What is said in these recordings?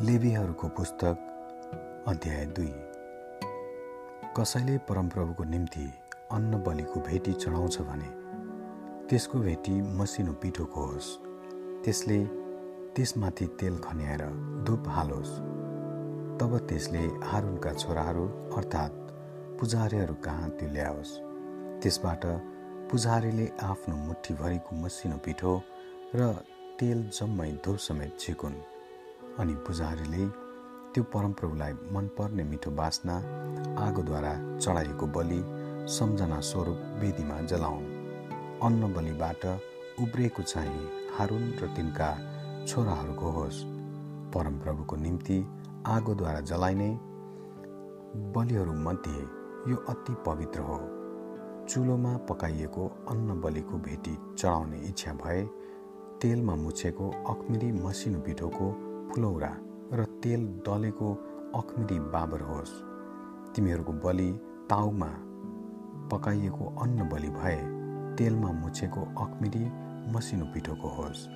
लेबीहरूको पुस्तक अध्याय दुई। कसैले परमप्रभुको निम्ति अन्न बलिको भेटी चढाउँछ भने त्यसको भेटी मसिनो पिठोको होस्। त्यसले त्यसमाथि तेल खन्याएर धुप हालोस्। तब त्यसले हारुनका छोराहरू अर्थात् पुजारीहरू कहाँ त्यो ल्याओस् त्यसबाट पुजारीले आफ्नो मुठीभरिको मसिनो पिठो र तेल जम्मै धुप समेत छिकुन् अनि पुजारीले त्यो परमप्रभुलाई मनपर्ने मिठो बास्ना आगोद्वारा चढाइएको बलि सम्झना स्वरूप वेदीमा जलाउन्। अन्न बलिबाट उब्रिएको चाहिँ हारुन र तिनका छोराहरूको होस्। परमप्रभुको निम्ति आगोद्वारा जलाइने बलिहरूमध्ये यो अति पवित्र हो। चुलोमा पकाइएको अन्न बलिको भेटी चढाउने इच्छा भए तेलमा मुछेको अखमिरी मसिनो पिठोको फुलौरा र तेल दलेको अखमिरी बाबर होस्। तिमीहरूको बलि ताउमा पकाइएको अन्न बलि भए तेलमा मुछेको अखमिरी मसिनो पिठोको होस्।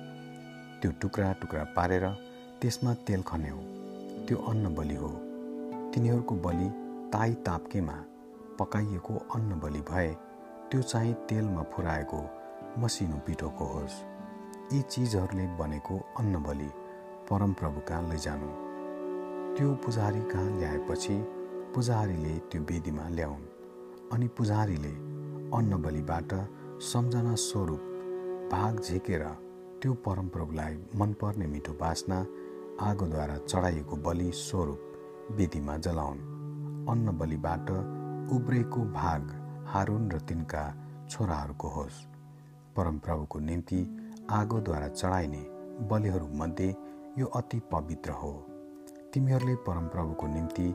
त्यो टुक्रा टुक्रा पारेर त्यसमा तेल खन्याउ त्यो अन्न बलि हो। तिनीहरूको बलि ताई ताप्केमा पकाइएको अन्न बलि भए त्यो चाहिँ तेलमा फुराएको मसिनो पिठोको होस्। यी चिजहरूले बनेको अन्न बलि परमप्रभु कहाँ लैजानु त्यो पुजारी कहाँ ल्याएपछि पुजारीले त्यो वेदीमा ल्याउन्। अनि पुजारीले अन्न बलिबाट सम्झना स्वरूप भाग झिकेर त्यो परमप्रभुलाई मनपर्ने मिठो बास्ना आगोद्वारा चढाइएको बलि स्वरूप वेदीमा जलाउन्। अन्न बलिबाट उब्रेको भाग हारुन र तिनका छोराहरूको होस्। परमप्रभुको निम्ति आगोद्वारा चढाइने बलिहरूमध्ये यो अति पवित्र हो। तिमीहरूले परमप्रभुको निम्ति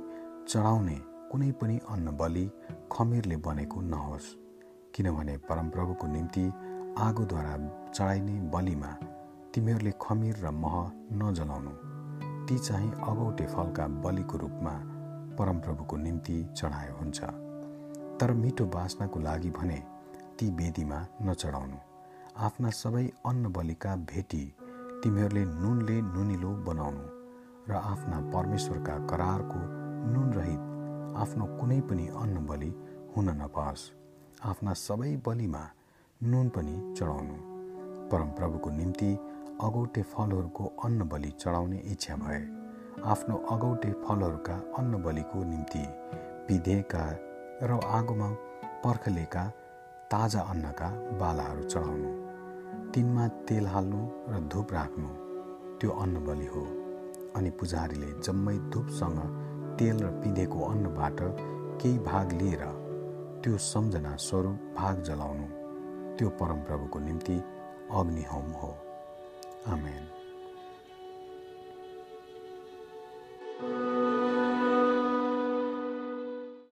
चढाउने कुनै पनि अन्न बलि खमिरले बनेको नहोस् किनभने परमप्रभुको निम्ति आगोद्वारा चढाइने बलिमा तिमीहरूले खमिर र मह नजलाउनु। ती चाहिँ अगौटे फलका बलिको रूपमा परमप्रभुको निम्ति चढाए हुन्छ। तर मिठो बाँच्नको लागि भने ती वेदीमा नचढाउनु। आफ्ना सबै अन्न बलिका भेटी तिमीहरूले नुनले नुनिलो बनाउनु र आफ्ना परमेश्वरका करारको नुन रहित आफ्नो कुनै पनि अन्न बलि हुन नपाओस्। आफ्ना सबै बलिमा नुन पनि चढाउनु। परमप्रभुको निम्ति अगौटे फलहरूको अन्न बलि चढाउने इच्छा भए। आफ्नो अगौटे फलहरूका अन्न बलिको निम्ति पिधेका र आगोमा पर्खलेका ताजा अन्नका बालाहरू चढाउनु। तिनमा तेल हाल्नु र धुप राख्नु त्यो अन्न बलि हो। अनि पुजारीले जम्मै धुपसँग तेल र पिँधेको अन्नबाट केही भाग लिएर त्यो सम्झना स्वरूप भाग जलाउनु त्यो परमप्रभुको निम्ति अग्निहोम हो। आमेन।